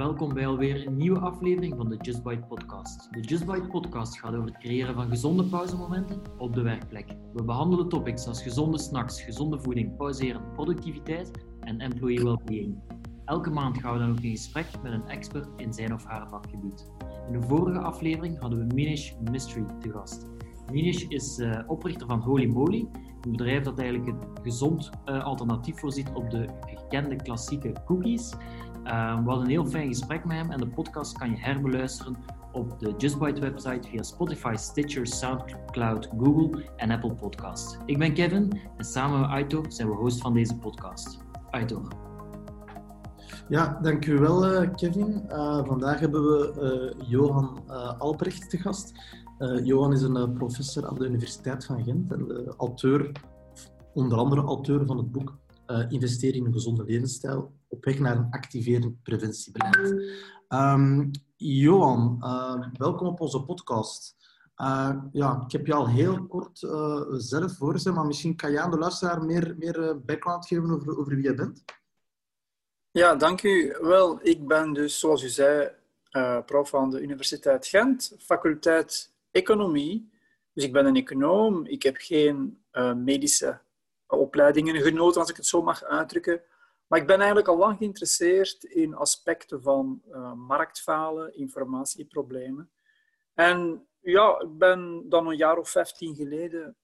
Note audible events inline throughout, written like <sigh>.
Welkom bij alweer een nieuwe aflevering van de Just Bite podcast. De Just Bite podcast gaat over het creëren van gezonde pauzemomenten op de werkplek. We behandelen topics als gezonde snacks, gezonde voeding, pauzeren, productiviteit en employee well-being. Elke maand gaan we dan ook in gesprek met een expert in zijn of haar vakgebied. In de vorige aflevering hadden we Minish Mystery te gast. Minish is uh, oprichter van Holy Moly, een bedrijf dat eigenlijk een gezond uh, alternatief voorziet op de gekende klassieke cookies. Uh, we hadden een heel fijn gesprek met hem en de podcast kan je herbeluisteren op de JustBite website via Spotify, Stitcher, Soundcloud, Google en Apple Podcasts. Ik ben Kevin en samen met Aito zijn we host van deze podcast. Aito. Ja, dankjewel uh, Kevin. Uh, vandaag hebben we uh, Johan Albrecht te gast. Johan is een professor aan de Universiteit van Gent en auteur, onder andere auteur van het boek Investeren in een gezonde levensstijl op weg naar een activerend preventiebeleid. Um, Johan, welkom op onze podcast. ja, ik heb je al heel kort zelf voorgesteld, maar misschien kan je aan de luisteraar meer, meer background geven over, over wie je bent? Ja, dank u. Wel, ik ben dus, zoals u zei, uh, prof aan de Universiteit Gent, faculteit Economie. Dus ik ben een econoom. Ik heb geen uh, medische opleidingen genoten, als ik het zo mag uitdrukken. Maar ik ben eigenlijk al lang geïnteresseerd in aspecten van uh, marktfalen, informatieproblemen. En ja, ik ben dan een jaar of vijftien geleden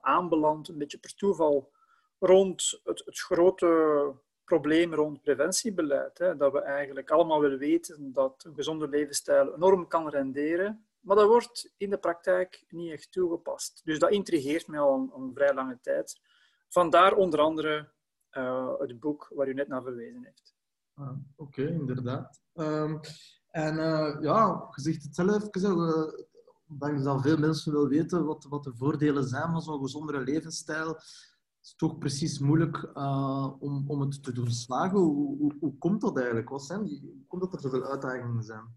aanbeland, een beetje per toeval, rond het, het grote probleem rond preventiebeleid. Hè, dat we eigenlijk allemaal willen weten dat een gezonde levensstijl enorm kan renderen, maar dat wordt in de praktijk niet echt toegepast. Dus dat intrigeert mij al een vrij lange tijd. Vandaar onder andere uh, het boek waar u net naar verwezen heeft. Ah, Oké, okay, inderdaad. Um, en uh, ja, je zegt het zelf, even, uh, dat veel mensen willen weten wat, wat de voordelen zijn van zo'n gezondere levensstijl is toch precies moeilijk uh, om, om het te doen slagen. Hoe, hoe, hoe, komt dat eigenlijk? Wat zijn die, hoe komt dat er zoveel uitdagingen zijn?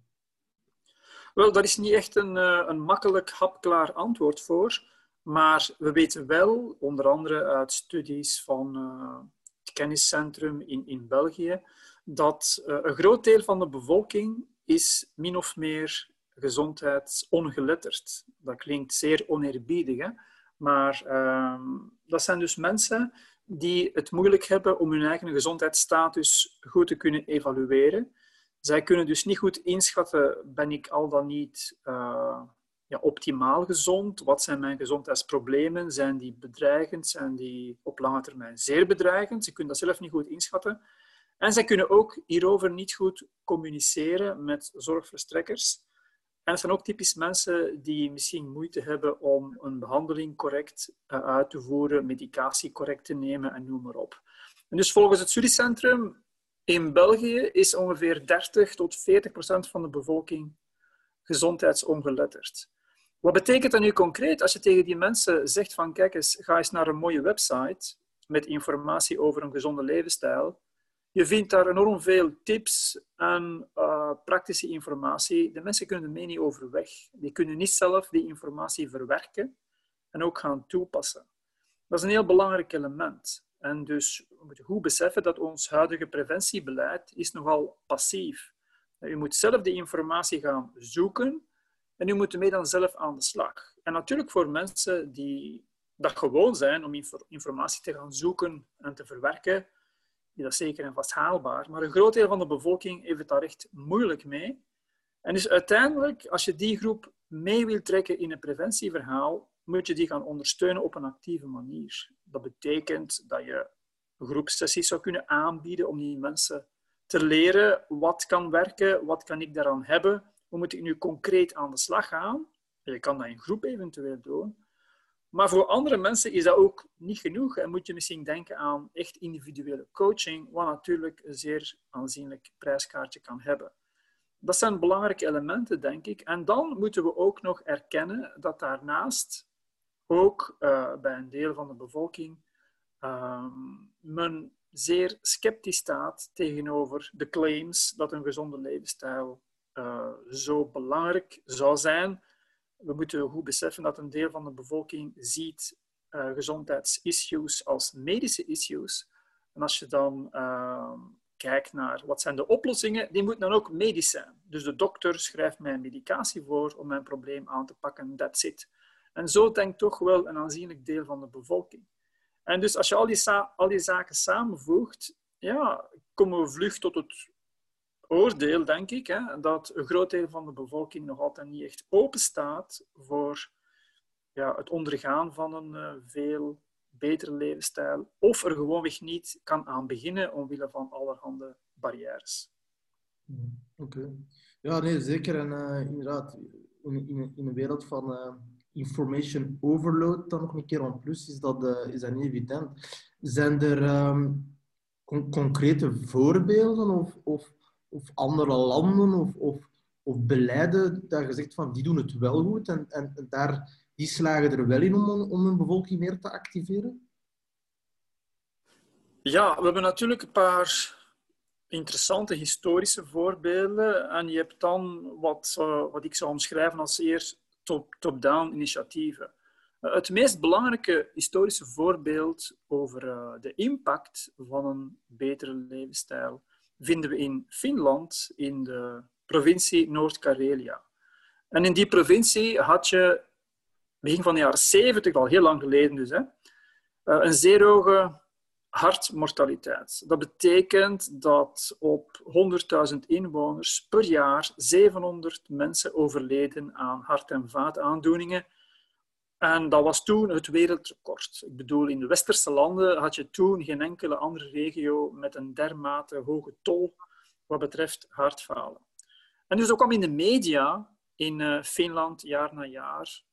Wel, daar is niet echt een, een makkelijk, hapklaar antwoord voor. Maar we weten wel, onder andere uit studies van uh, het kenniscentrum in, in België, dat een groot deel van de bevolking is min of meer gezondheidsongeletterd. Dat klinkt zeer oneerbiedig, hè? Maar uh, dat zijn dus mensen die het moeilijk hebben om hun eigen gezondheidsstatus goed te kunnen evalueren. Zij kunnen dus niet goed inschatten, ben ik al dan niet uh, ja, optimaal gezond? Wat zijn mijn gezondheidsproblemen? Zijn die bedreigend? Zijn die op lange termijn zeer bedreigend? Ze kunnen dat zelf niet goed inschatten. En zij kunnen ook hierover niet goed communiceren met zorgverstrekkers. En het zijn ook typisch mensen die misschien moeite hebben om een behandeling correct uh, uit te voeren, medicatie correct te nemen en noem maar op. En dus volgens het studiecentrum in België is ongeveer 30 tot 40 procent van de bevolking gezondheidsongeletterd. Wat betekent dat nu concreet als je tegen die mensen zegt van kijk eens, ga eens naar een mooie website met informatie over een gezonde levensstijl je vindt daar enorm veel tips en uh, praktische informatie. De mensen kunnen er mee niet overweg. Die kunnen niet zelf die informatie verwerken en ook gaan toepassen. Dat is een heel belangrijk element. En dus we moeten goed beseffen dat ons huidige preventiebeleid is nogal passief. U moet zelf die informatie gaan zoeken en u moet ermee dan zelf aan de slag. En natuurlijk voor mensen die dat gewoon zijn om informatie te gaan zoeken en te verwerken, is dat zeker en vast haalbaar. Maar een groot deel van de bevolking heeft het daar echt moeilijk mee. En dus uiteindelijk, als je die groep mee wilt trekken in een preventieverhaal, moet je die gaan ondersteunen op een actieve manier. Dat betekent dat je groepsessies zou kunnen aanbieden om die mensen te leren wat kan werken, wat kan ik daaraan hebben, hoe moet ik nu concreet aan de slag gaan. Je kan dat in groep eventueel doen. Maar voor andere mensen is dat ook niet genoeg en moet je misschien denken aan echt individuele coaching, wat natuurlijk een zeer aanzienlijk prijskaartje kan hebben. Dat zijn belangrijke elementen, denk ik. En dan moeten we ook nog erkennen dat daarnaast ook uh, bij een deel van de bevolking uh, men zeer sceptisch staat tegenover de claims dat een gezonde levensstijl uh, zo belangrijk zou zijn we moeten goed beseffen dat een deel van de bevolking ziet uh, gezondheidsissues als medische issues. En als je dan uh, kijk naar wat zijn de oplossingen, die moeten dan ook medisch zijn. Dus de dokter schrijft mij medicatie voor om mijn probleem aan te pakken, that's it. En zo denkt toch wel een aanzienlijk deel van de bevolking. En dus als je al die, al die zaken samenvoegt, ja, komen we vlug tot het oordeel, denk ik, hè, dat een groot deel van de bevolking nog altijd niet echt open staat voor ja, het ondergaan van een uh, veel betere levensstijl, of er gewoonweg niet kan aan beginnen omwille van allerhande barrières. Mm, oké. Ja, nee, zeker. En uh, inderdaad, in, in, in, een wereld van uh, information overload, dan nog een keer aan plus, is dat, is dat niet evident. Zijn er con concrete voorbeelden of, of, of andere landen of, of, of beleiden dat je zegt van die doen het wel goed en, en, daar die slagen er wel in om, om hun bevolking meer te activeren? Ja, we hebben natuurlijk een paar interessante historische voorbeelden. En je hebt dan wat, uh, wat ik zou omschrijven als eerst top-down initiatieven. Uh, het meest belangrijke historische voorbeeld over uh, de impact van een betere levensstijl vinden we in Finland, in de provincie Noord-Karelia. En in die provincie had je begin van de jaren 70, al heel lang geleden dus, hè, eh, een zeer hoge hartmortaliteit. Dat betekent dat op 100.000 inwoners per jaar 700 mensen overleden aan hart- en vaataandoeningen. En dat was toen het wereldrecord. Ik bedoel, in de westerse landen had je toen geen enkele andere regio met een dermate hoge tol wat betreft hartfalen. En dus ook kwam in de media in uh, Finland jaar na jaar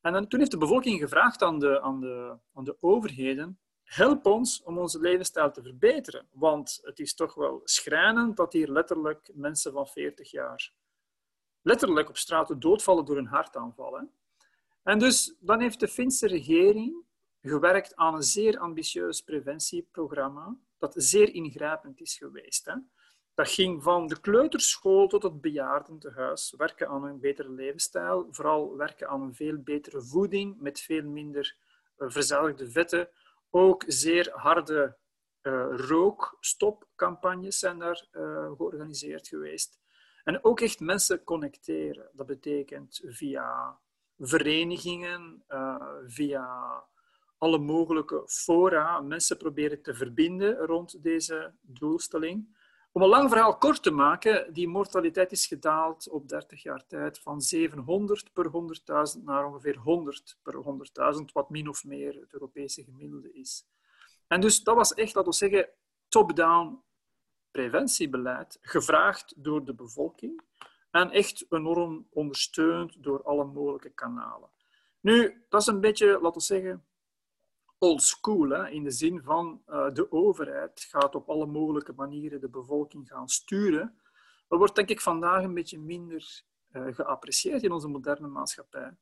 en dan, toen heeft de bevolking gevraagd aan de, aan, de, aan de overheden, help ons om onze levensstijl te verbeteren. Want het is toch wel schrijnend dat hier letterlijk mensen van 40 jaar letterlijk op straat doodvallen door een hartaanval. En dus dan heeft de Finse regering gewerkt aan een zeer ambitieus preventieprogramma dat zeer ingrijpend is geweest. Hè? Dat ging van de kleuterschool tot het bejaardentehuis. Werken aan een betere levensstijl, vooral werken aan een veel betere voeding met veel minder uh, verzadigde vetten. Ook zeer harde uh, rookstopcampagnes zijn daar uh, georganiseerd geweest. En ook echt mensen connecteren. Dat betekent via verenigingen, via alle mogelijke fora, mensen proberen te verbinden rond deze doelstelling. Om een lang verhaal kort te maken, die mortaliteit is gedaald op 30 jaar tijd van 700 per 100.000 naar ongeveer 100 per 100.000, wat min of meer het Europese gemiddelde is. En dus dat was echt, laten we zeggen, top-down preventiebeleid, gevraagd door de bevolking en echt enorm ondersteund door alle mogelijke kanalen. Nu, dat is een beetje, laten we zeggen, old school, hè, in de zin van uh, de overheid gaat op alle mogelijke manieren de bevolking gaan sturen. Dat wordt denk ik vandaag een beetje minder uh, geapprecieerd in onze moderne maatschappij.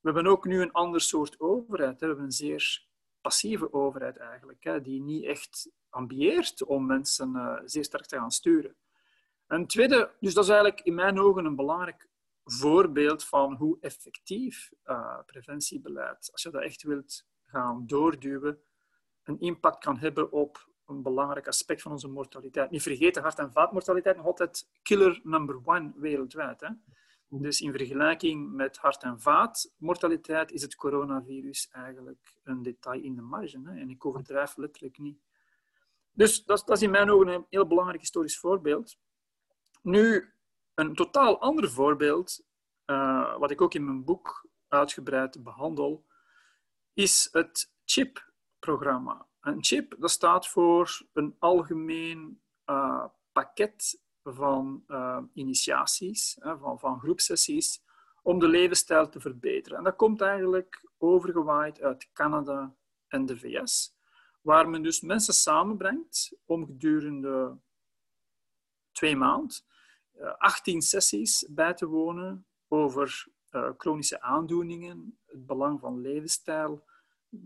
We hebben ook nu een ander soort overheid. Hè. We hebben een zeer passieve overheid eigenlijk, hè, die niet echt ambieert om mensen uh, zeer sterk te gaan sturen. Een tweede, dus dat is eigenlijk in mijn ogen een belangrijk voorbeeld van hoe effectief preventiebeleid, als je dat echt wilt gaan doorduwen, een impact kan hebben op een belangrijk aspect van onze mortaliteit. Niet vergeten, hart- en vaatmortaliteit nog altijd killer number one wereldwijd. Hè? Dus in vergelijking met hart- en vaatmortaliteit is het coronavirus eigenlijk een detail in de marge. Hè? En ik overdrijf letterlijk niet. Dus dat, dat is in mijn ogen een heel belangrijk historisch voorbeeld. Nu, een totaal ander voorbeeld, uh, wat ik ook in mijn boek uitgebreid behandel, is het CHIP-programma. Een CHIP dat staat voor een algemeen uh, pakket van uh, initiaties, van, van groepsessies, om de levensstijl te verbeteren. En dat komt eigenlijk overgewaaid uit Canada en de VS, waar men dus mensen samenbrengt om gedurende twee maanden uh, 18 sessies bij te wonen over uh, chronische aandoeningen, het belang van levensstijl,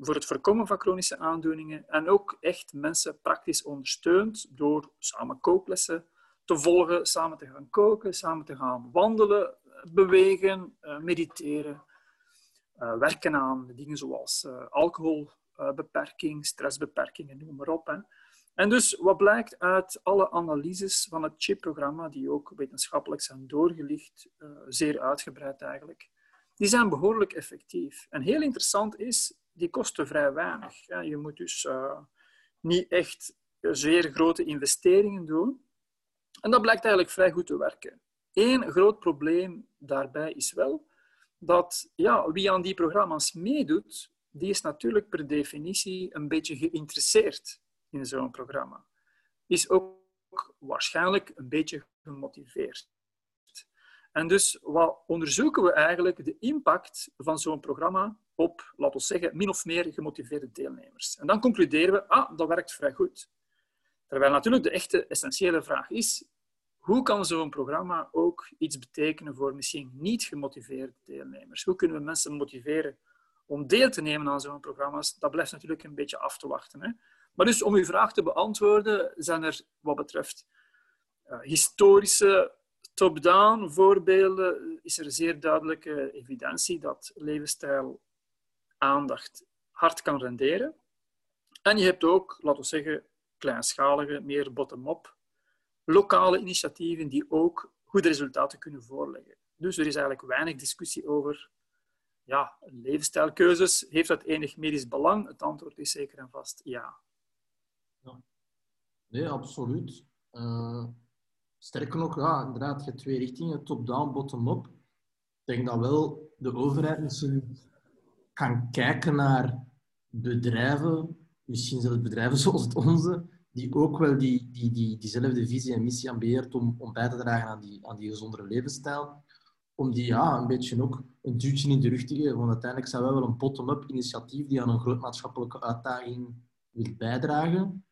voor het voorkomen van chronische aandoeningen en ook echt mensen praktisch ondersteund door samen kooklessen te volgen, samen te gaan koken, samen te gaan wandelen, bewegen, uh, mediteren, werken aan dingen zoals alcoholbeperking, stressbeperking en noem maar op. En dus wat blijkt uit alle analyses van het CHIP-programma, die ook wetenschappelijk zijn doorgelicht, uh, zeer uitgebreid eigenlijk, die zijn behoorlijk effectief. En heel interessant is, die kosten vrij weinig. Je moet dus uh, niet echt zeer grote investeringen doen. En dat blijkt eigenlijk vrij goed te werken. Eén groot probleem daarbij is wel dat ja, wie aan die programma's meedoet, die is natuurlijk per definitie een beetje geïnteresseerd in zo'n programma. Is ook waarschijnlijk een beetje gemotiveerd. En dus wat onderzoeken we eigenlijk de impact van zo'n programma op, laten we zeggen, min of meer gemotiveerde deelnemers. En dan concluderen we, ah, dat werkt vrij goed. Terwijl natuurlijk de echte essentiële vraag is, hoe kan zo'n programma ook iets betekenen voor misschien niet gemotiveerde deelnemers? Hoe kunnen we mensen motiveren om deel te nemen aan zo'n programma's? Dat blijft natuurlijk een beetje af te wachten. Hè? Maar dus om uw vraag te beantwoorden, zijn er wat betreft uh, historische top-down voorbeelden, is er zeer duidelijke evidentie dat levensstijl aandacht hard kan renderen. En je hebt ook, laten we zeggen, kleinschalige, meer bottom-up lokale initiatieven die ook goede resultaten kunnen voorleggen. Dus er is eigenlijk weinig discussie over ja, levensstijlkeuzes. Heeft dat enig medisch belang? Het antwoord is zeker en vast ja. Nee, absoluut. Uh, sterker nog, ja, inderdaad, je hebt twee richtingen, top-down, bottom-up. Ik denk dat wel de overheid misschien kan kijken naar bedrijven, misschien zelfs bedrijven <laughs> zoals het onze, die ook wel die, die, die, diezelfde visie en missie ambeert om, om bij te dragen aan die, aan die gezondere levensstijl. Om die ja, een beetje ook een duwtje in de rug te geven. Want uiteindelijk zijn wij wel een bottom-up initiatief die aan een groot maatschappelijke uitdaging wil bijdragen.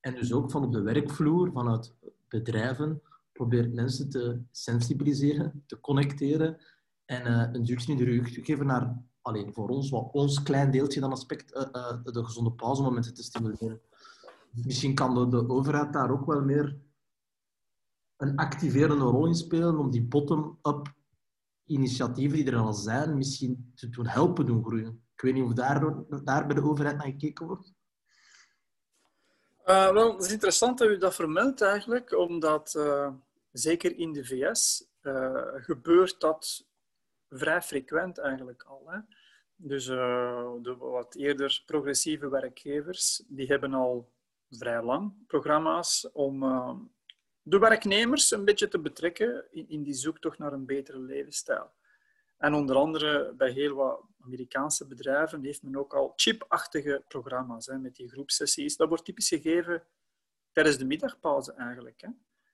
En dus ook van op de werkvloer, vanuit bedrijven, probeert mensen te sensibiliseren, te connecteren en uh, een duwtje in de rug te geven naar, alleen voor ons, wat ons klein deeltje dan aspect, uh, uh, de gezonde pauzemomenten te stimuleren misschien kan de, de overheid daar ook wel meer een activerende rol in spelen om die bottom-up initiatieven die er al zijn, misschien te doen helpen doen groeien. Ik weet niet of daar, daar bij de overheid naar gekeken wordt. Uh, wel, het is interessant dat u dat vermeldt eigenlijk, omdat uh, zeker in de VS uh, gebeurt dat vrij frequent eigenlijk al. Hè? Dus de wat eerder progressieve werkgevers, die hebben al vrij lang, programma's om de werknemers een beetje te betrekken in, in die zoektocht naar een betere levensstijl. En onder andere bij heel wat Amerikaanse bedrijven heeft men ook al chipachtige programma's hè, met die groepsessies. Dat wordt typisch gegeven tijdens de middagpauze eigenlijk. Hè.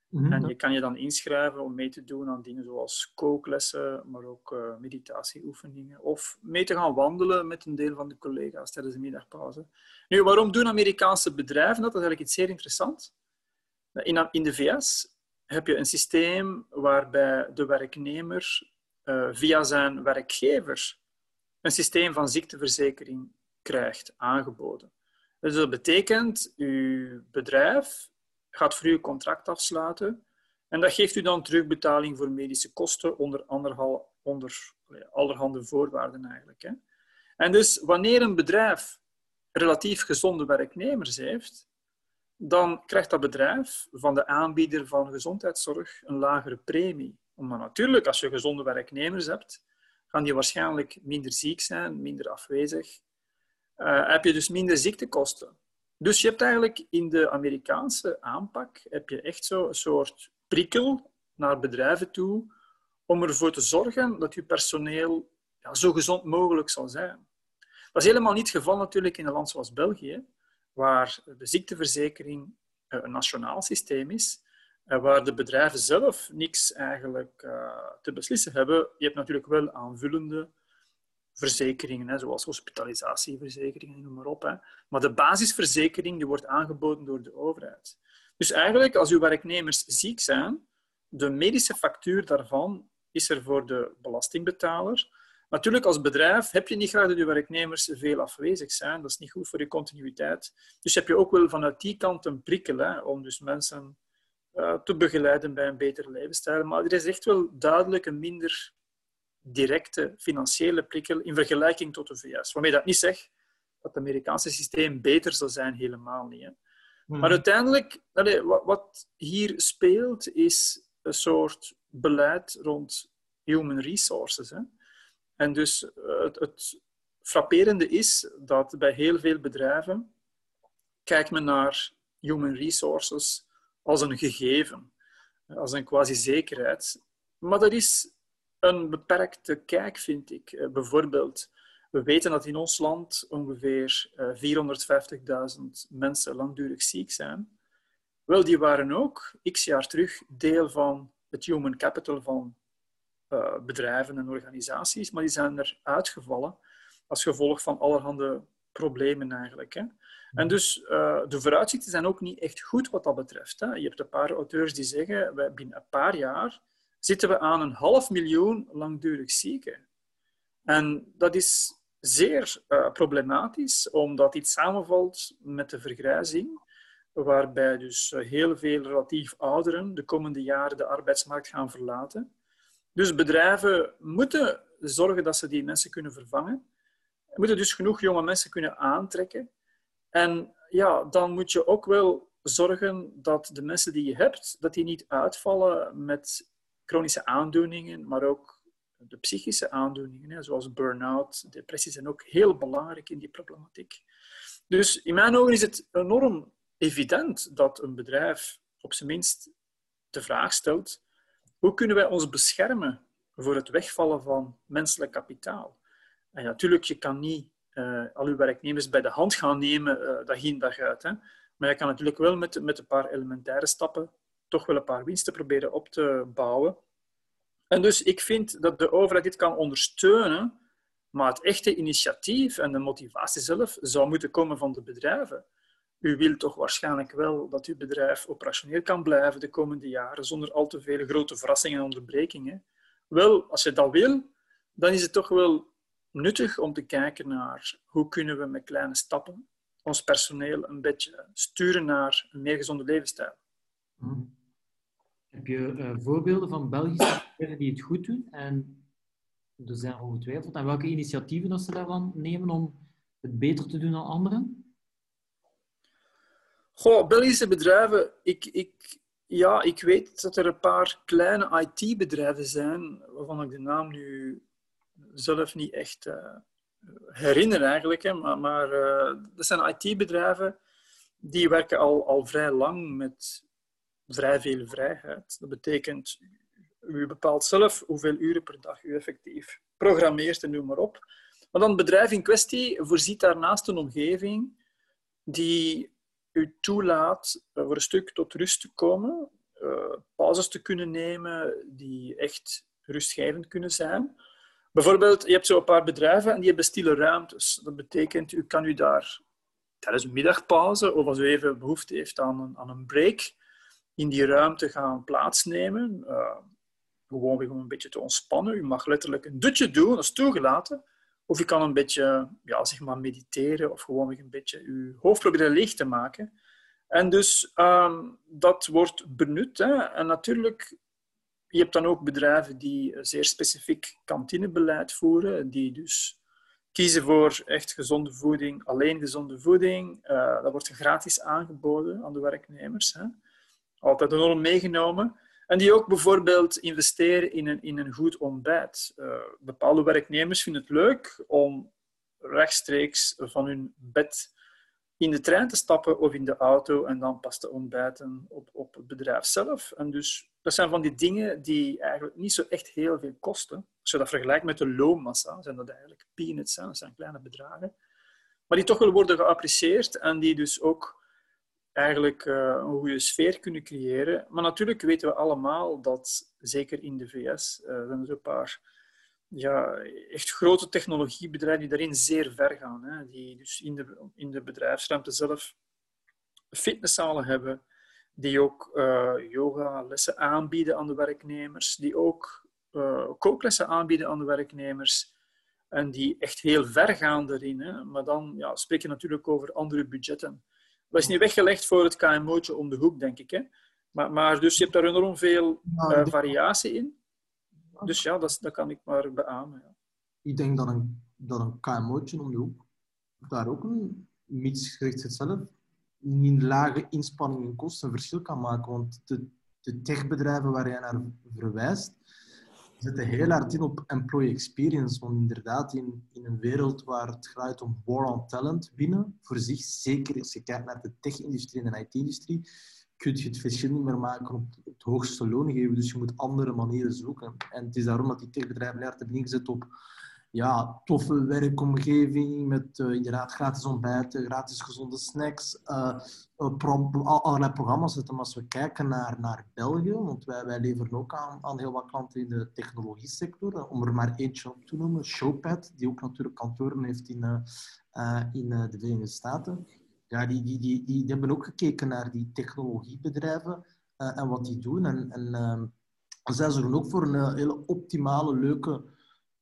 Mhm. En je kan je dan inschrijven om mee te doen aan dingen zoals kooklessen, maar ook uh, meditatieoefeningen. Of mee te gaan wandelen met een deel van de collega's tijdens de middagpauze. Nu, waarom doen Amerikaanse bedrijven dat? Dat is eigenlijk iets zeer interessants. In, in de VS heb je een systeem waarbij de werknemer uh, via zijn werkgever een systeem van ziekteverzekering krijgt aangeboden. Dus dat betekent, uw bedrijf gaat voor u contract afsluiten. En dat geeft u dan terugbetaling voor medische kosten onder, onder allerhande voorwaarden eigenlijk. Hè. En dus wanneer een bedrijf relatief gezonde werknemers heeft, dan krijgt dat bedrijf van de aanbieder van gezondheidszorg een lagere premie. Omdat natuurlijk, als je gezonde werknemers hebt, gaan die waarschijnlijk minder ziek zijn, minder afwezig. Uh, heb je dus minder ziektekosten. Dus je hebt eigenlijk in de Amerikaanse aanpak heb je echt zo een soort prikkel naar bedrijven toe om ervoor te zorgen dat je personeel ja, zo gezond mogelijk zal zijn. Dat is helemaal niet het geval natuurlijk in een land zoals België, waar de ziekteverzekering eh, een nationaal systeem is, eh, waar de bedrijven zelf niks eigenlijk uh, te beslissen hebben. Je hebt natuurlijk wel aanvullende verzekeringen, hè, zoals hospitalisatieverzekeringen, noem maar op. Hè. Maar de basisverzekering die wordt aangeboden door de overheid. Dus eigenlijk, als uw werknemers ziek zijn, de medische factuur daarvan is er voor de belastingbetaler. Natuurlijk, als bedrijf heb je niet graag dat je werknemers veel afwezig zijn. Dat is niet goed voor je continuïteit. Dus heb je ook wel vanuit die kant een prikkel hè, om dus mensen uh, te begeleiden bij een betere levensstijl. Maar er is echt wel duidelijk een minder directe financiële prikkel in vergelijking tot de VS. Waarmee dat niet zegt dat het Amerikaanse systeem beter zal zijn, helemaal niet. Hè. Maar uiteindelijk, wat hier speelt, is een soort beleid rond human resources. Hè? En dus eh, het, het frapperende is dat bij heel veel bedrijven kijkt men naar human resources als een gegeven, als een quasi-zekerheid. Maar dat is een beperkte kijk, vind ik. Eh, bijvoorbeeld, we weten dat in ons land ongeveer 450.000 eh, mensen langdurig ziek zijn. Wel, die waren ook x jaar terug deel van het human capital van uh, bedrijven en organisaties, maar die zijn er uitgevallen als gevolg van allerhande problemen eigenlijk. Hè. En dus uh, de vooruitzichten zijn ook niet echt goed wat dat betreft. Hè. Je hebt een paar auteurs die zeggen, wij, binnen een paar jaar zitten we aan een half miljoen langdurig zieken. En dat is zeer uh, problematisch, omdat dit samenvalt met de vergrijzing, waarbij dus heel veel relatief ouderen de komende jaren de arbeidsmarkt gaan verlaten. Dus bedrijven moeten zorgen dat ze die mensen kunnen vervangen. Moeten dus genoeg jonge mensen kunnen aantrekken. En ja, dan moet je ook wel zorgen dat de mensen die je hebt, dat die niet uitvallen met chronische aandoeningen, maar ook de psychische aandoeningen, zoals burn-out, depressie, zijn ook heel belangrijk in die problematiek. Dus in mijn ogen is het enorm evident dat een bedrijf op zijn minst de vraag stelt hoe kunnen wij ons beschermen voor het wegvallen van menselijk kapitaal? En natuurlijk, je kan niet uh, al uw werknemers bij de hand gaan nemen uh, dag in dag uit. Hè. Maar je kan natuurlijk wel met, met een paar elementaire stappen toch wel een paar winsten proberen op te bouwen. En dus ik vind dat de overheid dit kan ondersteunen, maar het echte initiatief en de motivatie zelf zou moeten komen van de bedrijven. U wilt toch waarschijnlijk wel dat uw bedrijf operationeel kan blijven de komende jaren zonder al te veel grote verrassingen en onderbrekingen. Wel, als je dat wil, dan is het toch wel nuttig om te kijken naar hoe kunnen we met kleine stappen ons personeel een beetje sturen naar een meer gezonde levensstijl. Hm. Heb je uh, voorbeelden van Belgische bedrijven die het goed doen? En er zijn ongetwijfeld. En welke initiatieven dat ze daarvan nemen om het beter te doen dan anderen? Goh, Belgische bedrijven, ik, ik, ja, ik weet dat er een paar kleine IT-bedrijven zijn, waarvan ik de naam nu zelf niet echt uh, herinner eigenlijk. Hè, maar maar uh, dat zijn IT-bedrijven die werken al, al vrij lang met vrij veel vrijheid. Dat betekent, u bepaalt zelf hoeveel uren per dag u effectief programmeert en noem maar op. Maar dan het bedrijf in kwestie voorziet daarnaast een omgeving die u toelaat voor een stuk tot rust te komen, uh, pauzes te kunnen nemen die echt rustgevend kunnen zijn. Bijvoorbeeld, je hebt zo een paar bedrijven en die hebben stille ruimtes. Dat betekent, u kan u daar tijdens een middagpauze of als u even behoefte heeft aan een, aan een break, in die ruimte gaan plaatsnemen. Uh, gewoon om een beetje te ontspannen. U mag letterlijk een dutje doen, dat is toegelaten. Of je kan een beetje ja, zeg maar mediteren of gewoon een beetje je hoofd proberen leeg te maken. En dus um, dat wordt benut. Hè. En natuurlijk, je hebt dan ook bedrijven die zeer specifiek kantinebeleid voeren, die dus kiezen voor echt gezonde voeding, alleen gezonde voeding. Uh, dat wordt gratis aangeboden aan de werknemers. Hè. Altijd enorm meegenomen. En die ook bijvoorbeeld investeren in een, in een goed ontbijt. Uh, bepaalde werknemers vinden het leuk om rechtstreeks van hun bed in de trein te stappen of in de auto en dan pas te ontbijten op, op het bedrijf zelf. En dus dat zijn van die dingen die eigenlijk niet zo echt heel veel kosten. Als je dat vergelijkt met de loonmassa, zijn dat eigenlijk peanuts, hè? dat zijn kleine bedragen. Maar die toch wel worden geapprecieerd en die dus ook eigenlijk uh, een goede sfeer kunnen creëren. Maar natuurlijk weten we allemaal dat, zeker in de VS, uh, er een paar ja, echt grote technologiebedrijven die daarin zeer ver gaan. Hè. Die dus in de, in de bedrijfsruimte zelf fitnesszalen hebben, die ook uh, yogalessen aanbieden aan de werknemers, die ook uh, kooklessen aanbieden aan de werknemers. En die echt heel ver gaan daarin. Hè. Maar dan ja, spreek je natuurlijk over andere budgetten. Dat is niet weggelegd voor het KMO'tje om de hoek, denk ik. Hè. Maar, maar dus je hebt daar enorm veel uh, variatie in. Dus ja, dat, dat kan ik maar beamen. Ik denk dat een, dat een KMO'tje om de hoek daar ook een mits gericht zichzelf in lage inspanningen en kosten verschil kan maken. Want de, de techbedrijven waar jij naar verwijst, zetten heel hard in op employee experience. Want inderdaad, in, in een wereld waar het gaat om war on talent binnen, voor zich, zeker als je kijkt naar de tech-industrie en de IT-industrie, kun je het verschil niet meer maken op het hoogste loon geven. Dus je moet andere manieren zoeken. En het is daarom dat die techbedrijven hard hebben ingezet op ja, toffe werkomgeving met uh, inderdaad gratis ontbijten, gratis gezonde snacks, uh, allerlei programma's zetten. Maar als we kijken naar, naar België, want wij, wij leveren ook aan, aan heel wat klanten in de technologie sector, om er maar eentje op te noemen, Showpad, die ook natuurlijk kantoren heeft in, in de Verenigde Staten. Ja, die, die, die, die, hebben ook gekeken naar die technologiebedrijven en wat die doen. En, en zij zorgen ook voor een hele optimale, leuke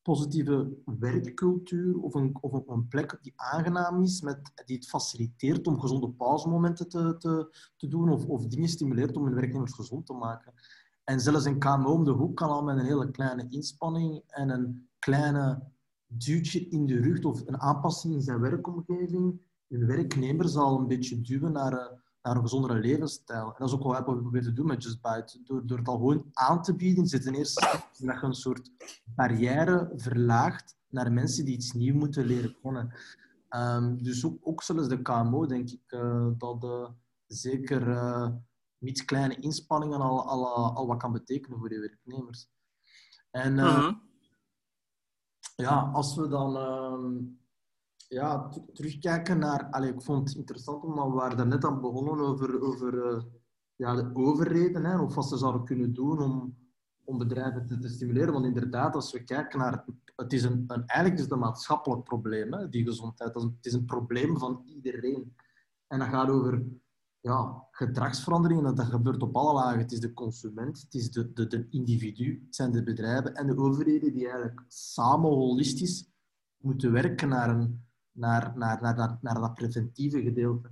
positieve werkcultuur of een, of een plek die aangenaam is, met, die het faciliteert om gezonde pauzemomenten te, te, te doen of, of dingen stimuleert om hun werknemers gezond te maken. En zelfs een KMO om de hoek kan al met een hele kleine inspanning en een kleine duwtje in de rug of een aanpassing in zijn werkomgeving hun werknemers al een beetje duwen naar, eh, naar een gezondere levensstijl. En dat is ook wat we proberen te doen met Just Bite. Door, door het al gewoon aan te bieden, zit ten eerste dat je een soort barrière verlaagt naar mensen die iets nieuws moeten leren kennen. Um, dus ook, ook zelfs de KMO, denk ik, uh, dat uh, zeker uh, met kleine inspanningen al, al, al wat kan betekenen voor je werknemers. En -huh. ja, als we dan ehm, ja, terugkijken naar... Ik vond het interessant, omdat we waren net aan begonnen over, over uh, ja, de overheden, hè, of wat ze zouden kunnen doen om, om bedrijven te, te, stimuleren. Want inderdaad, als we kijken naar... Het is een, een, eigenlijk is een maatschappelijk probleem, hè, die gezondheid. Het is een probleem van iedereen. En dat gaat over ja, gedragsveranderingen. Dat gebeurt op alle lagen. Het is de consument, het is de, de, de individu, het zijn de bedrijven en de overheden die eigenlijk samen holistisch moeten werken naar een naar, naar, naar, naar, dat preventieve gedeelte.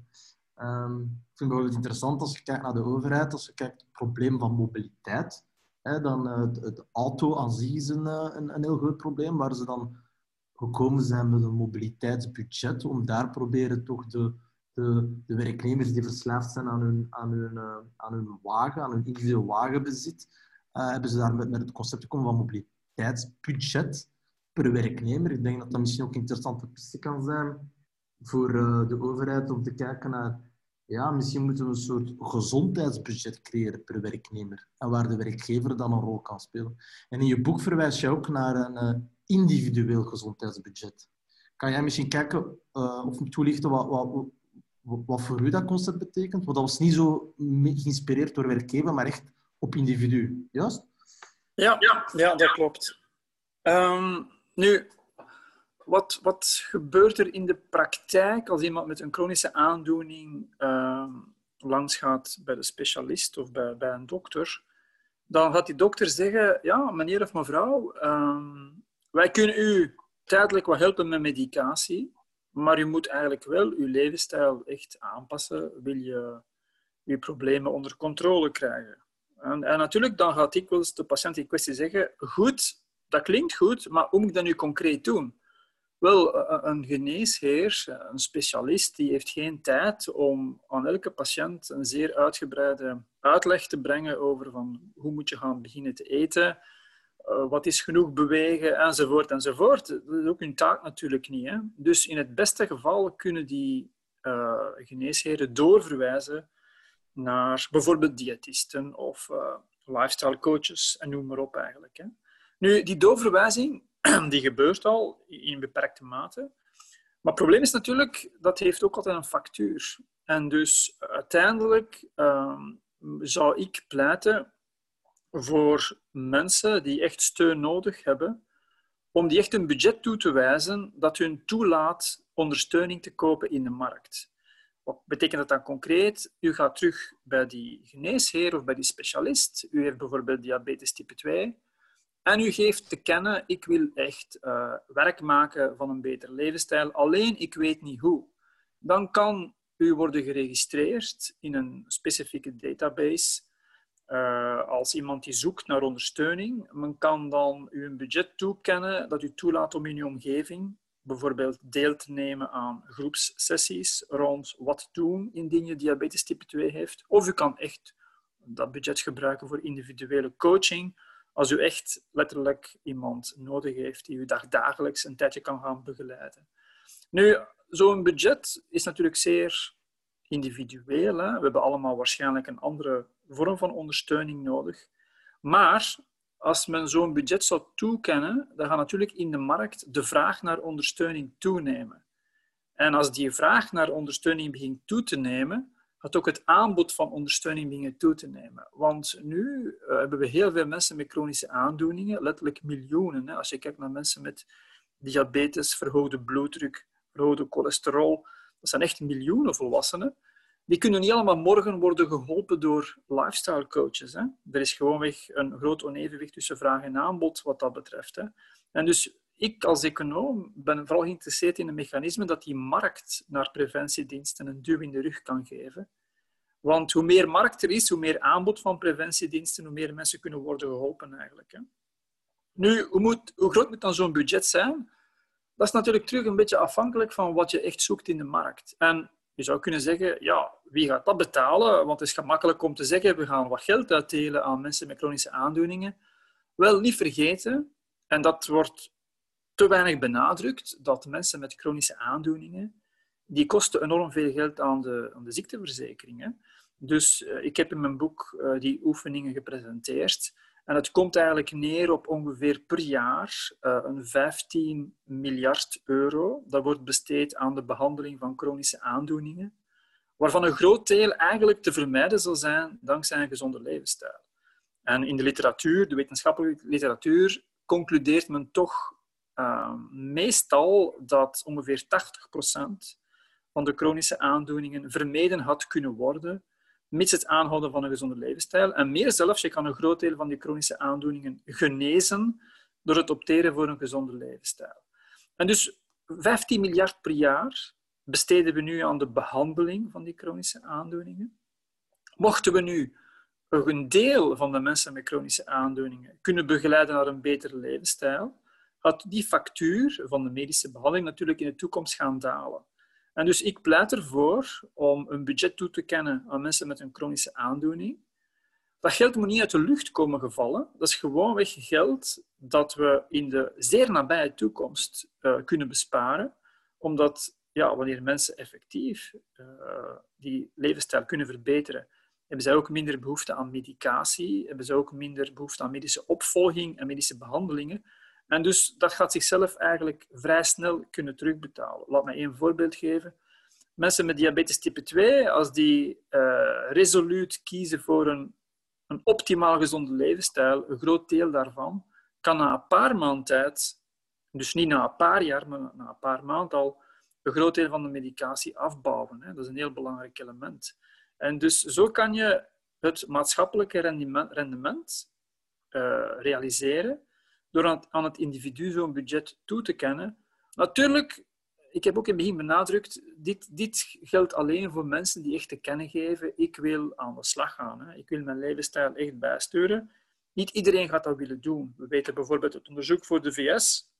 Um, ik vind het bijvoorbeeld interessant als je kijkt naar de overheid, als je kijkt naar het probleem van mobiliteit, hè, dan uh, het, het, auto aan is een, eh, een, een, heel groot probleem, waar ze dan gekomen zijn met een mobiliteitsbudget om daar proberen toch de, de, de werknemers die verslaafd zijn aan hun, aan hun, uh, aan hun wagen, aan hun individueel wagenbezit, uh, hebben ze daar met, met het concept gekomen van mobiliteitsbudget per werknemer. Ik denk dat dat misschien ook interessante piste kan zijn voor uh, de overheid om te kijken naar, ja, misschien moeten we een soort gezondheidsbudget creëren per werknemer. En waar de werkgever dan een rol kan spelen. En in je boek verwijs je ook naar een uh, individueel gezondheidsbudget. Kan jij misschien kijken uh, of toelichten wat, wat, wat, voor u dat concept betekent? Want dat was niet zo geïnspireerd door werkgever, maar echt op individu, juist? Ja, ja, ja dat klopt. Um, nu, wat, wat gebeurt er in de praktijk als iemand met een chronische aandoening uh, langs gaat bij de specialist of bij, bij een dokter? Dan gaat die dokter zeggen, ja, meneer of mevrouw, uh, wij kunnen u tijdelijk wat helpen met medicatie, maar u moet eigenlijk wel uw levensstijl echt aanpassen, wil je je problemen onder controle krijgen. En, en natuurlijk, dan gaat dikwijls de patiënt in kwestie zeggen, goed, dat klinkt goed, maar hoe moet ik dat nu concreet doen? Wel, een geneesheer, een specialist, die heeft geen tijd om aan elke patiënt een zeer uitgebreide uitleg te brengen over van hoe moet je gaan beginnen te eten, eh, wat is genoeg bewegen, enzovoort, enzovoort. Dat is ook hun taak natuurlijk niet. Hè? Dus in het beste geval kunnen die uh, geneesheren doorverwijzen naar bijvoorbeeld diëtisten of uh, lifestyle coaches en noem maar op eigenlijk. Hè? Nu, die doorverwijzing <clears throat> die gebeurt al in beperkte mate. Maar het probleem is natuurlijk, dat heeft ook altijd een factuur. En dus uiteindelijk ehm, zou ik pleiten voor mensen die echt steun nodig hebben, om die echt een budget toe te wijzen dat hun toelaat ondersteuning te kopen in de markt. Wat betekent dat dan concreet? U gaat terug bij die geneesheer of bij die specialist. U heeft bijvoorbeeld diabetes type 2 en u geeft te kennen, ik wil echt uh, werk maken van een beter levensstijl, alleen ik weet niet hoe. Dan kan u worden geregistreerd in een specifieke database uh, als iemand die zoekt naar ondersteuning. Men kan dan u een budget toekennen dat u toelaat om in uw omgeving bijvoorbeeld deel te nemen aan groepssessies rond wat doen indien je diabetes type 2 heeft. Of u kan echt dat budget gebruiken voor individuele coaching als u echt letterlijk iemand nodig heeft die u daar dagelijks een tijdje kan gaan begeleiden. Nu, zo'n budget is natuurlijk zeer individueel. Hè? We hebben allemaal waarschijnlijk een andere vorm van ondersteuning nodig. Maar als men zo'n budget zou toekennen, dan gaat natuurlijk in de markt de vraag naar ondersteuning toenemen. En als die vraag naar ondersteuning begint toe te nemen, gaat ook het aanbod van ondersteuning beginnen toe te nemen. Want nu uh, hebben we heel veel mensen met chronische aandoeningen, letterlijk miljoenen. Hè. Als je kijkt naar mensen met diabetes, verhoogde bloeddruk, verhoogde cholesterol, dat zijn echt miljoenen volwassenen. Die kunnen niet allemaal morgen worden geholpen door lifestyle coaches. Hè. Er is gewoonweg een groot onevenwicht tussen vraag en aanbod wat dat betreft. Hè. En dus ik als econoom ben vooral geïnteresseerd in een mechanisme dat die markt naar preventiediensten een duw in de rug kan geven. Want hoe meer markt er is, hoe meer aanbod van preventiediensten, hoe meer mensen kunnen worden geholpen eigenlijk. Hè. Nu, hoe, moet, hoe groot moet dan zo'n budget zijn? Dat is natuurlijk terug een beetje afhankelijk van wat je echt zoekt in de markt. En je zou kunnen zeggen, ja, wie gaat dat betalen? Want het is gemakkelijk om te zeggen, we gaan wat geld uitdelen aan mensen met chronische aandoeningen. Wel, niet vergeten, en dat wordt te weinig benadrukt, dat mensen met chronische aandoeningen, die kosten enorm veel geld aan de, aan de. Dus uh, ik heb in mijn boek uh, die oefeningen gepresenteerd. En het komt eigenlijk neer op ongeveer per jaar uh, een 15 miljard euro. Dat wordt besteed aan de behandeling van chronische aandoeningen, waarvan een groot deel eigenlijk te vermijden zal zijn dankzij een gezonde levensstijl. En in de literatuur, de wetenschappelijke literatuur, concludeert men toch uh, meestal dat ongeveer 80% van de chronische aandoeningen vermeden had kunnen worden mits het aanhouden van een gezonde levensstijl. En meer zelfs, je kan een groot deel van die chronische aandoeningen genezen door het opteren voor een gezonde levensstijl. En dus 15 miljard per jaar besteden we nu aan de behandeling van die chronische aandoeningen. Mochten we nu een deel van de mensen met chronische aandoeningen kunnen begeleiden naar een betere levensstijl, gaat die factuur van de medische behandeling natuurlijk in de toekomst gaan dalen. En dus ik pleit ervoor om een budget toe te kennen aan mensen met een chronische aandoening. Dat geld moet niet uit de lucht komen gevallen. Dat is gewoonweg geld dat we in de zeer nabije toekomst uh, kunnen besparen. Omdat ja, wanneer mensen effectief uh, die levensstijl kunnen verbeteren, hebben zij ook minder behoefte aan medicatie, hebben ze ook minder behoefte aan medische opvolging en medische behandelingen. En dus dat gaat zichzelf eigenlijk vrij snel kunnen terugbetalen. Laat me één voorbeeld geven. Mensen met diabetes type 2, als die uh, resoluut kiezen voor een, een optimaal gezonde levensstijl, een groot deel daarvan kan na een paar maanden tijd, dus niet na een paar jaar, maar na een paar maanden al, een groot deel van de medicatie afbouwen. Dat is een heel belangrijk element. En dus zo kan je het maatschappelijke rendement, uh, realiseren door aan het individu zo'n budget toe te kennen. Natuurlijk, ik heb ook in het begin benadrukt, dit, dit geldt alleen voor mensen die echt te kennen geven, ik wil aan de slag gaan. Hè. Ik wil mijn levensstijl echt bijsturen. Niet iedereen gaat dat willen doen. We weten bijvoorbeeld uit onderzoek voor de VS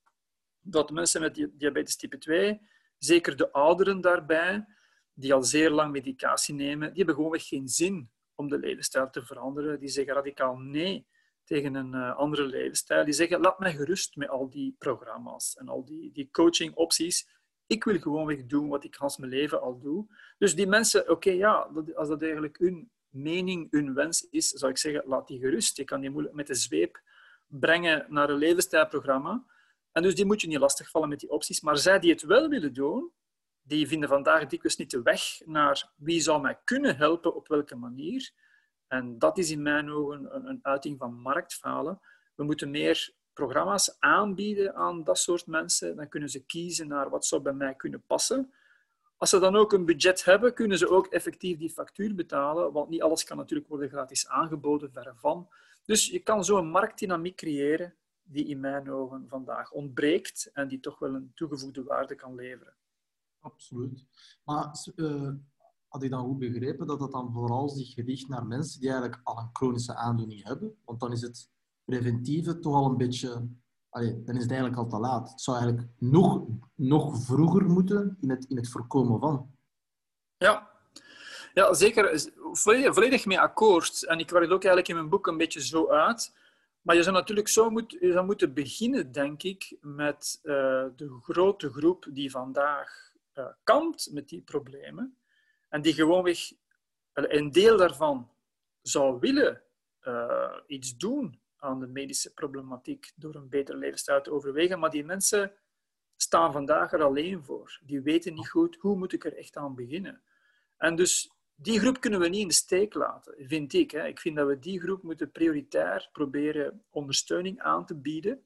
dat mensen met diabetes type 2, zeker de ouderen daarbij, die al zeer lang medicatie nemen, die hebben gewoonweg geen zin om de levensstijl te veranderen. Die zeggen radicaal nee tegen een uh, andere levensstijl. Die zeggen, laat mij gerust met al die programma's en al die, die coaching opties. Ik wil gewoonweg doen wat ik als mijn leven al doe. Dus die mensen, oké, ja, als dat eigenlijk hun mening, hun wens is, zou ik zeggen, laat die gerust. Je kan die moeilijk met de zweep brengen naar een levensstijlprogramma. En dus die moet je niet lastigvallen met die opties. Maar zij die het wel willen doen, die vinden vandaag dikwijls niet de weg naar wie zou mij kunnen helpen, op welke manier. En dat is in mijn ogen een, een uiting van marktfalen. We moeten meer programma's aanbieden aan dat soort mensen. Dan kunnen ze kiezen naar wat zou bij mij kunnen passen. Als ze dan ook een budget hebben, kunnen ze ook effectief die factuur betalen, want niet alles kan natuurlijk worden gratis aangeboden, verre van. Dus je kan zo een marktdynamiek creëren die in mijn ogen vandaag ontbreekt en die toch wel een toegevoegde waarde kan leveren. Absoluut. Maar uh, had ik dan goed begrepen dat dat dan vooral zich gericht naar mensen die eigenlijk al een chronische aandoening hebben? Want dan is het preventieve toch al een beetje dan is het eigenlijk al te laat. Het zou eigenlijk nog, nog vroeger moeten in het, in het voorkomen van. Ja, ja zeker. Volledig, mee akkoord. En ik werk het ook eigenlijk in mijn boek een beetje zo uit. Maar je zou natuurlijk zo moet, je zou moeten beginnen, denk ik, met uh, de grote groep die vandaag uh, kampt met die problemen. En die gewoonweg, een deel daarvan zou willen uh, iets doen aan de medische problematiek door een betere levensstijl te overwegen. Maar die mensen staan vandaag er alleen voor. Die weten niet goed hoe moet ik er echt aan beginnen. En dus die groep kunnen we niet in de steek laten, vind ik. Hè. Ik vind dat we die groep moeten prioritair proberen ondersteuning aan te bieden.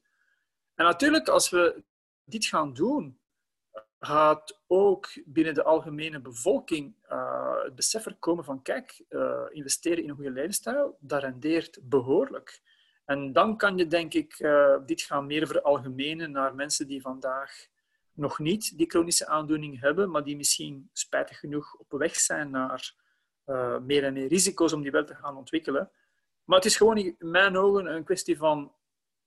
En natuurlijk, als we dit gaan doen, gaat ook binnen de algemene bevolking uh, het besef er komen van kijk, uh, investeren in een goede levensstijl, dat rendeert behoorlijk. En dan kan je denk ik uh, dit gaan meer veralgemenen naar mensen die vandaag nog niet die chronische aandoening hebben, maar die misschien spijtig genoeg op weg zijn naar meer en meer risico's om die wel te gaan ontwikkelen. Maar het is gewoon in mijn ogen een kwestie van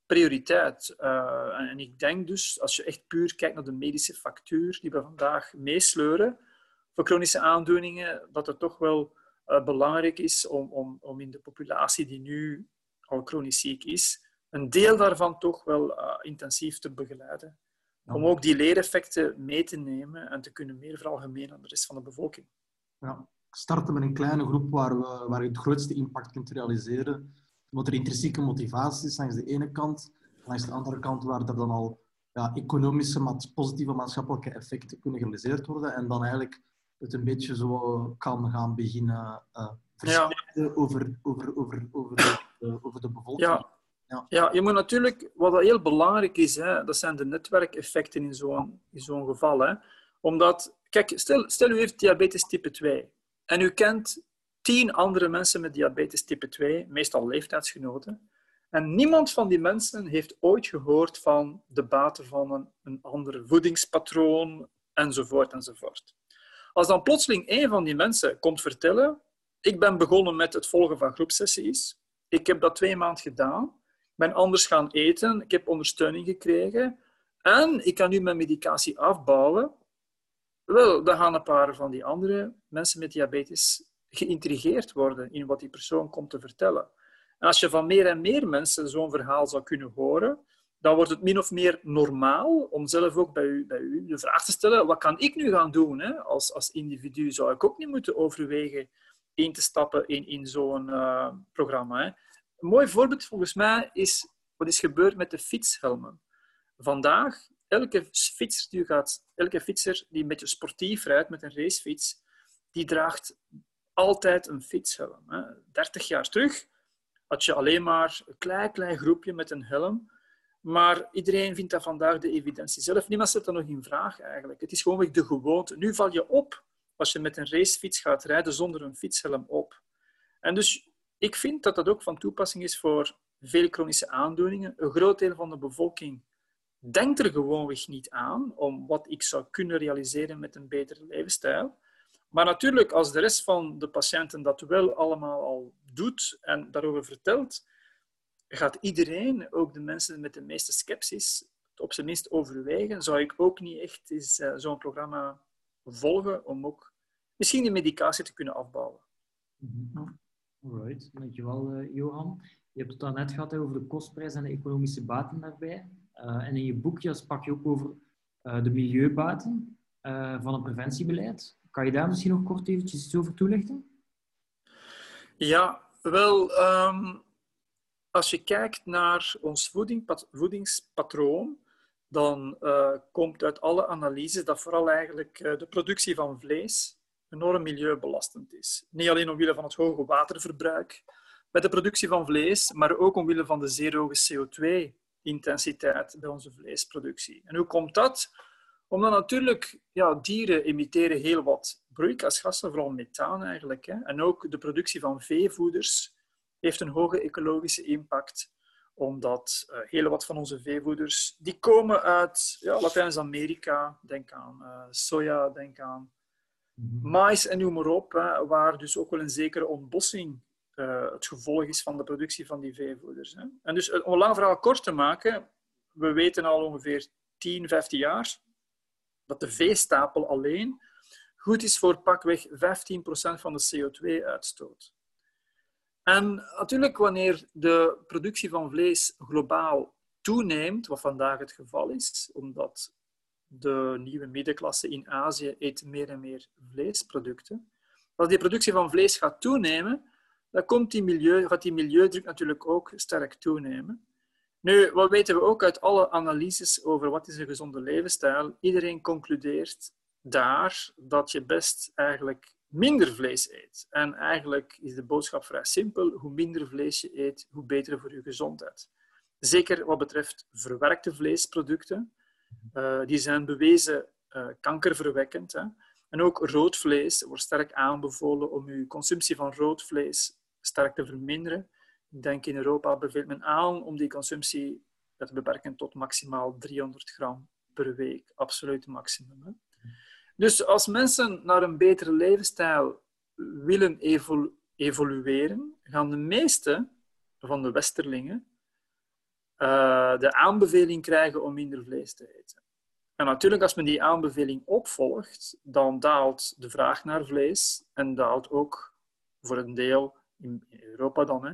prioriteit. Uh, en ik denk dus, als je echt puur kijkt naar de medische factuur die we vandaag meesleuren voor chronische aandoeningen, dat het toch wel uh, belangrijk is om, om, om in de populatie die nu al chronisch ziek is, een deel daarvan toch wel intensief te begeleiden. Om ook die leereffecten mee te nemen en te kunnen meer veralgemenen aan de rest van de bevolking. Ja starten met een kleine groep waar, we, waar je het grootste impact kunt realiseren. Omdat er intrinsieke motivatie is langs de ene kant. Langs de andere kant waar er dan al ja, economische, positieve maatschappelijke effecten kunnen gerealiseerd worden. En dan eigenlijk het een beetje zo kan gaan beginnen uh, verspreiden ja. over, over, over, over, de, uh, over de bevolking. Ja. Ja. ja, je moet natuurlijk, wat heel belangrijk is, hè, dat zijn de netwerkeffecten in zo'n zo'n geval. Hè. Omdat, kijk, stel, stel u heeft diabetes type 2 en u kent tien andere mensen met diabetes type 2, meestal leeftijdsgenoten. En niemand van die mensen heeft ooit gehoord van de baten van een, ander voedingspatroon, enzovoort, enzovoort. Als dan plotseling een van die mensen komt vertellen, ik ben begonnen met het volgen van groepsessies, ik heb dat twee maanden gedaan, ben anders gaan eten, ik heb ondersteuning gekregen en ik kan nu mijn medicatie afbouwen, wel, dan gaan een paar van die andere mensen met diabetes geïntrigeerd worden in wat die persoon komt te vertellen. En als je van meer en meer mensen zo'n verhaal zou kunnen horen, dan wordt het min of meer normaal om zelf ook bij u, bij u de vraag te stellen: wat kan ik nu gaan doen? Hè? Als, als individu zou ik ook niet moeten overwegen in te stappen in, in zo'n uh, programma. Hè? Een mooi voorbeeld volgens mij is wat is gebeurd met de fietshelmen. Vandaag elke fietser die gaat, elke fietser die een beetje sportief rijdt met een racefiets, die draagt altijd een fietshelm. Hè. 30 jaar terug had je alleen maar een klein, klein groepje met een helm. Maar iedereen vindt dat vandaag de evidentie zelf. Niemand zet dat nog in vraag eigenlijk. Het is gewoon de gewoonte. Nu val je op als je met een racefiets gaat rijden zonder een fietshelm op. En dus ik vind dat dat ook van toepassing is voor veel chronische aandoeningen. Een groot deel van de bevolking denkt er gewoonweg niet aan om wat ik zou kunnen realiseren met een betere levensstijl. Maar natuurlijk, als de rest van de patiënten dat wel allemaal al doet en daarover vertelt, gaat iedereen, ook de mensen met de meeste sceptisch, op zijn minst overwegen. Zou ik ook niet echt uh, zo'n programma volgen om ook misschien die medicatie te kunnen afbouwen. Mm Alright, dankjewel uh, Johan. Je hebt het dan net gehad over de kostprijs en de economische baten daarbij. Eh, en in je boekje sprak je ook over de milieubaten van een preventiebeleid. Kan je daar misschien nog kort eventjes iets over toelichten? Ja, wel, um, als je kijkt naar ons voeding, voedingspatroon, dan komt uit alle analyses dat vooral eigenlijk de productie van vlees enorm milieubelastend is. Niet alleen omwille van het hoge waterverbruik bij de productie van vlees, maar ook omwille van de zeer hoge CO2 intensiteit bij onze vleesproductie. En hoe komt dat? Omdat natuurlijk ja, dieren emitteren heel wat broeikasgassen, vooral methaan eigenlijk. Hè. En ook de productie van veevoeders heeft een hoge ecologische impact, omdat uh, heel wat van onze veevoeders die komen uit ja, Latijns-Amerika. Denk aan uh, soja, denk aan mhm. mais en noem maar op, hè, waar dus ook wel een zekere ontbossing uh, het gevolg is van de productie van die veevoeders. Hè. En dus, om een lang verhaal kort te maken, we weten al ongeveer 10, 15 jaar dat de veestapel alleen goed is voor pakweg 15% van de CO2-uitstoot. En natuurlijk, wanneer de productie van vlees globaal toeneemt, wat vandaag het geval is, omdat de nieuwe middenklasse in Azië eet meer en meer vleesproducten. Als die productie van vlees gaat toenemen, dan komt die milieu, gaat die milieudruk natuurlijk ook sterk toenemen. Nu, wat weten we ook uit alle analyses over wat is een gezonde levensstijl? Iedereen concludeert daar dat je best eigenlijk minder vlees eet. En eigenlijk is de boodschap vrij simpel. Hoe minder vlees je eet, hoe beter voor je gezondheid. Zeker wat betreft verwerkte vleesproducten. Uh, die zijn bewezen uh, kankerverwekkend. Hè. En ook rood vlees wordt sterk aanbevolen om je consumptie van rood vlees sterk te verminderen. Denk in Europa beveelt men aan om die consumptie te beperken tot maximaal 300 gram per week. Absoluut maximum. Hè. Dus als mensen naar een betere levensstijl willen evolueren, gaan de meeste van de westerlingen uh, de aanbeveling krijgen om minder vlees te eten. En natuurlijk, als men die aanbeveling opvolgt, dan daalt de vraag naar vlees en daalt ook voor een deel, in Europa dan, hè,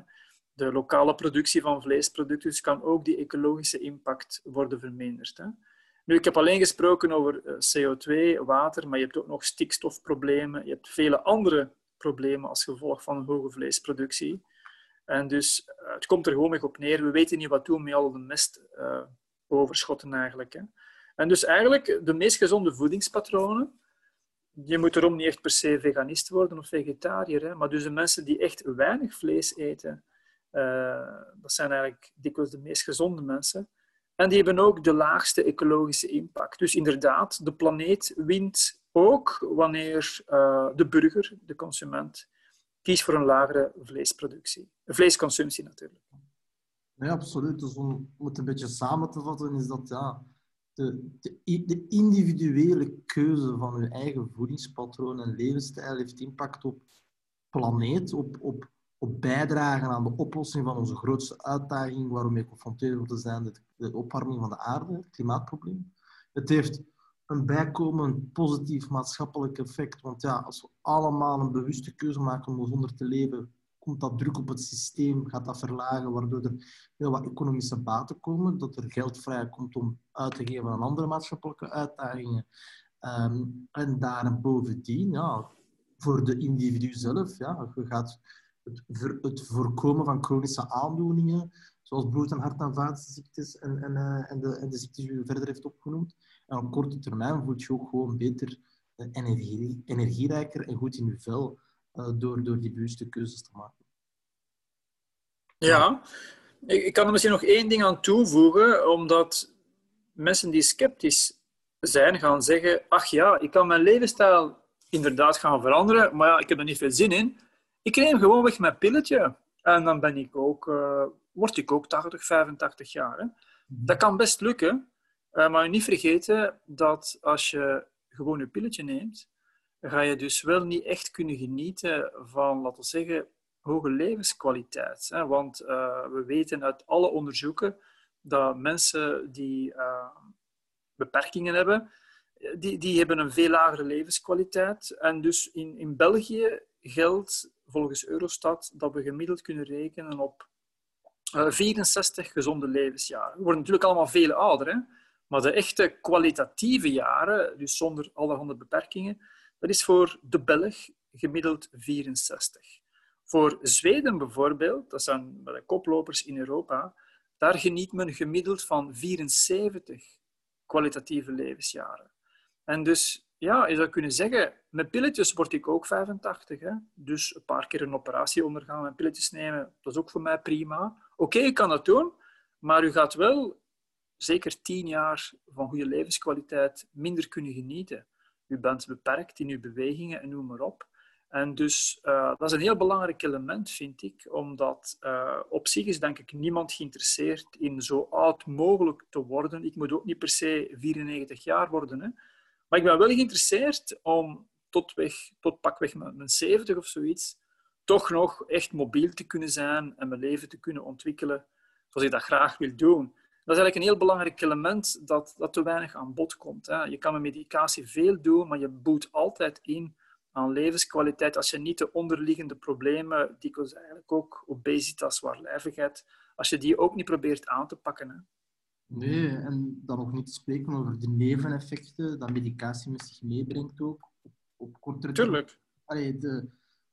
de lokale productie van vleesproducten. Dus kan ook die ecologische impact worden verminderd. Hè. Nu, ik heb alleen gesproken over eh, CO2, water, maar je hebt ook nog stikstofproblemen. Je hebt vele andere problemen als gevolg van een hoge vleesproductie. En dus eh, het komt er gewoon mee op neer. We weten niet wat doen met al de mestoverschotten uh, eigenlijk. Hè. En dus eigenlijk de meest gezonde voedingspatronen. Je moet erom niet echt per se veganist worden of vegetariër, hè, maar dus de mensen die echt weinig vlees eten, dat zijn eigenlijk dikwijls de meest gezonde mensen. En die hebben ook de laagste ecologische impact. Dus inderdaad, de planeet wint ook wanneer uh, de burger, de consument, kiest voor een lagere vleesproductie. Vleesconsumptie natuurlijk. Ja, absoluut. Dus om het een beetje samen te vatten, is dat ja, de, de, de individuele keuze van uw eigen voedingspatroon en levensstijl heeft impact op planeet, op, op, bijdragen aan de oplossing van onze grootste uitdaging waar we geconfronteerd worden zijn, de, de opwarming van de aarde, het klimaatprobleem. Het heeft een bijkomend positief maatschappelijk effect. Want ja, als we allemaal een bewuste keuze maken om gezonder te leven, komt dat druk op het systeem, gaat dat verlagen, waardoor er heel wat economische baten komen, dat er geld vrij komt om uit te geven aan andere maatschappelijke uitdagingen. Um, en bovendien, ja, voor de individu zelf, ja, je gaat het, het voorkomen van chronische aandoeningen, zoals bloed- en hart- en vaatziektes en, en, uh, en, de, en de ziektes die u verder heeft opgenoemd. En op korte termijn voelt je ook gewoon beter uh, energie, energierijker en goed in je vel uh, door, door die bewuste keuzes te maken. Ja, ik, ik kan er misschien nog één ding aan toevoegen, omdat mensen die sceptisch zijn gaan zeggen, ach ja, ik kan mijn levensstijl inderdaad gaan veranderen, maar ja, ik heb er niet veel zin in. Ik neem gewoon weg mijn pilletje en dan ben ik ook, uh, word ik ook 80, 85 jaar. Hè. Mhm. Dat kan best lukken, uh, maar niet vergeten dat als je gewoon je pilletje neemt, ga je dus wel niet echt kunnen genieten van, laten we zeggen, hoge levenskwaliteit. Hè? Want uh, we weten uit alle onderzoeken dat mensen die uh, beperkingen hebben, die, die hebben een veel lagere levenskwaliteit. En dus in, in België geldt volgens Eurostat dat we gemiddeld kunnen rekenen op uh, 64 gezonde levensjaren. We worden natuurlijk allemaal veel ouder, hè? maar de echte kwalitatieve jaren, dus zonder allerhande beperkingen, dat is voor de Belg gemiddeld 64. Voor Zweden bijvoorbeeld, dat zijn de koplopers in Europa, daar geniet men gemiddeld van 74 kwalitatieve levensjaren. En dus, ja, je zou kunnen zeggen, met pilletjes word ik ook 85. Hè? Dus een paar keer een operatie ondergaan en pilletjes nemen, dat is ook voor mij prima. Oké, ik kan dat doen, maar u gaat wel zeker 10 jaar van goede levenskwaliteit minder kunnen genieten. U bent beperkt in uw bewegingen en noem maar op. En dus uh, dat is een heel belangrijk element, vind ik, omdat uh, op zich is denk ik niemand geïnteresseerd in zo oud mogelijk te worden. Ik moet ook niet per se 94 jaar worden. Hè. Maar ik ben wel geïnteresseerd om tot, weg, tot pakweg mijn 70 of zoiets, toch nog echt mobiel te kunnen zijn en mijn leven te kunnen ontwikkelen zoals ik dat graag wil doen. Dat is eigenlijk een heel belangrijk element dat, dat te weinig aan bod komt. Hè. Je kan met medicatie veel doen, maar je boet altijd in aan levenskwaliteit als je niet de onderliggende problemen, dikwijls eigenlijk ook obesitas, zwaarlijvigheid, als je die ook niet probeert aan te pakken. Hè. Nee, en dan nog niet te spreken over de neveneffecten dat medicatie met zich meebrengt ook. Op, op kortere Tuurlijk. Allee, de,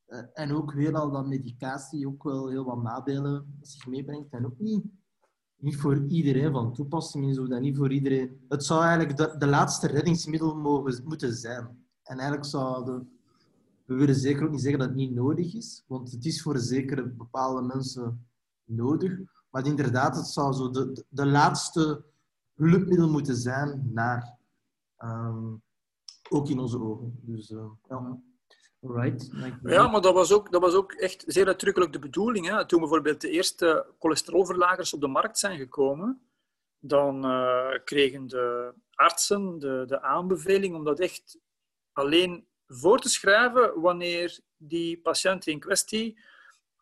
uh, en ook weer al dat medicatie ook wel heel wat nadelen met zich meebrengt. En ook niet, niet voor iedereen van toepassing is, of dat niet voor iedereen... Het zou eigenlijk de, de laatste reddingsmiddel mogen, moeten zijn. En eigenlijk zou de, we willen zeker ook niet zeggen dat het niet nodig is, want het is voor zekere bepaalde mensen nodig. Maar inderdaad, het zou zo de, de laatste hulpmiddel moeten zijn naar. Um, ook in onze ogen. Dus, uh, ja. Right. Ja, maar dat was, ook, dat was ook echt zeer uitdrukkelijk de bedoeling. Hè. Toen bijvoorbeeld de eerste cholesterolverlagers op de markt zijn gekomen, dan uh, kregen de artsen de, de aanbeveling om dat echt alleen voor te schrijven wanneer die patiënt in kwestie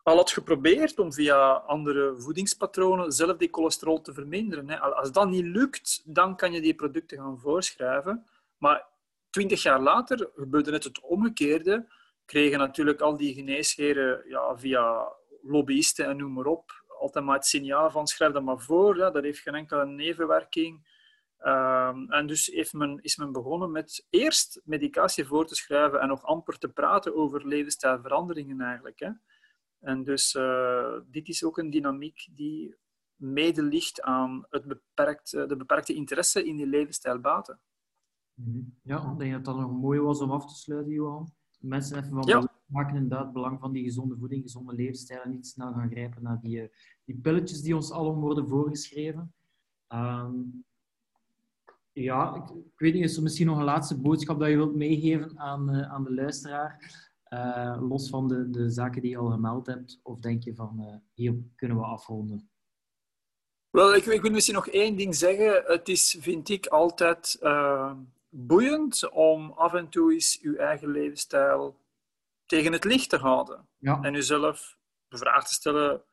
al had geprobeerd om via andere voedingspatronen zelf die cholesterol te verminderen. Als dat niet lukt, dan kan je die producten gaan voorschrijven. Maar twintig jaar later gebeurde net het omgekeerde. Kregen natuurlijk al die geneesheren ja, via lobbyisten en noem maar op altijd maar het signaal van schrijf dat maar voor. Dat heeft geen enkele nevenwerking. Um, en dus heeft men, is men begonnen met eerst medicatie voor te schrijven en nog amper te praten over levensstijlveranderingen eigenlijk. Hè. En dus uh, dit is ook een dynamiek die mede ligt aan het beperkt, de beperkte interesse in die levensstijlbaten. Mhm. Ja, ik denk dat dat nog mooi was om af te sluiten, Johan. Mensen even van ja. maken inderdaad belang van die gezonde voeding, gezonde levensstijl en niet snel gaan grijpen naar die, eh, die pilletjes die ons allen worden voorgeschreven. Um, ja, ik, ik, weet niet, is er misschien nog een laatste boodschap dat je wilt meegeven aan, uh, aan de luisteraar? Uh, los van de, de zaken die je al gemeld hebt? Of denk je van, uh, hier kunnen we afronden? Wel, ik, ik, wil misschien nog één ding zeggen. Het is, vind ik, altijd boeiend om af en toe eens uw eigen levensstijl tegen het licht te houden. Ja. En uzelf de vraag te stellen,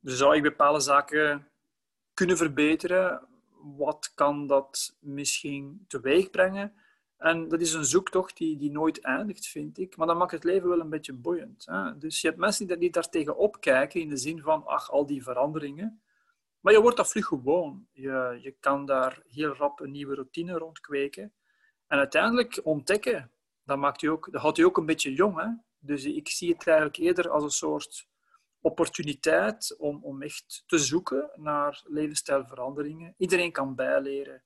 zou ik bepaalde zaken kunnen verbeteren? wat kan dat misschien teweeg brengen? En dat is een zoektocht die, die nooit eindigt, vind ik. Maar dat maakt het leven wel een beetje boeiend. Hè? Dus je hebt mensen die, die daar tegen opkijken in de zin van, ach, al die veranderingen. Maar je wordt dat vlug gewoon. Je, je kan daar heel rap een nieuwe routine rond kweken. En uiteindelijk ontdekken, dat, maakt u ook, dat houdt u ook een beetje jong. Dus ik zie het eigenlijk eerder als een soort opportuniteit om, om echt te zoeken naar levensstijlveranderingen. Iedereen kan bijleren.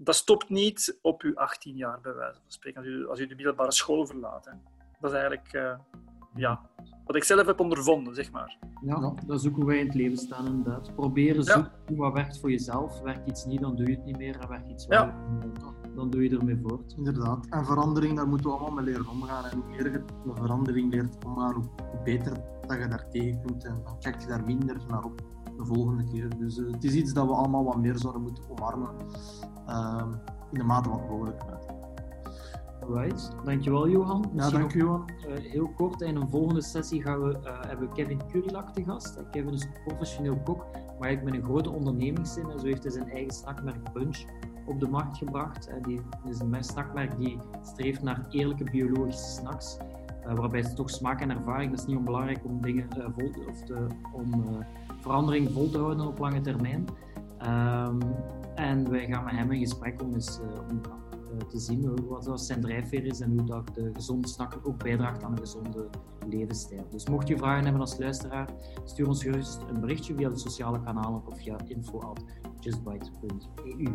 Dat stopt niet op uw 18 jaar, bij wijze van spreken, als u, als u de middelbare school verlaat. Hè. Dat is eigenlijk uh, ja, wat ik zelf heb ondervonden, zeg maar. Ja, dat is ook hoe wij in het leven staan, inderdaad. Proberen zoeken ja. wat werkt voor jezelf. Werkt iets niet, dan doe je het niet meer. En werkt iets wel, dan doe je ermee voort. Inderdaad. En verandering, daar moeten we allemaal mee leren omgaan. En hoe meer je een verandering leert omgaan, hoe beter dat je daar tegenkomt. En dan kijk je daar minder naar op de volgende keer. Dus uh, het is iets dat we allemaal wat meer zouden moeten omarmen. Uh, in de mate van mogelijkheid. Right. Dankjewel, Johan. Misschien ja, dank Johan. Uh, heel kort, in een volgende sessie gaan we, uh, hebben we Kevin Curilak te gast. Kevin is professioneel kok, maar eigenlijk met een grote ondernemingszin. En zo heeft hij zijn eigen snackmerk Bunch op de markt gebracht. Uh, die is een snackmerk die streeft naar eerlijke biologische snacks. Waarbij het toch smaak en ervaring, dat is niet onbelangrijk om dingen vol, of te, om verandering vol te houden op lange termijn. Um, en wij gaan met hem in gesprek om eens eh, te zien wat zijn drijfveer is en hoe dat de gezonde snakker ook bijdraagt aan een gezonde levensstijl. Dus mocht je vragen hebben als luisteraar, stuur ons gerust een berichtje via de sociale kanalen of via info.justbite.eu.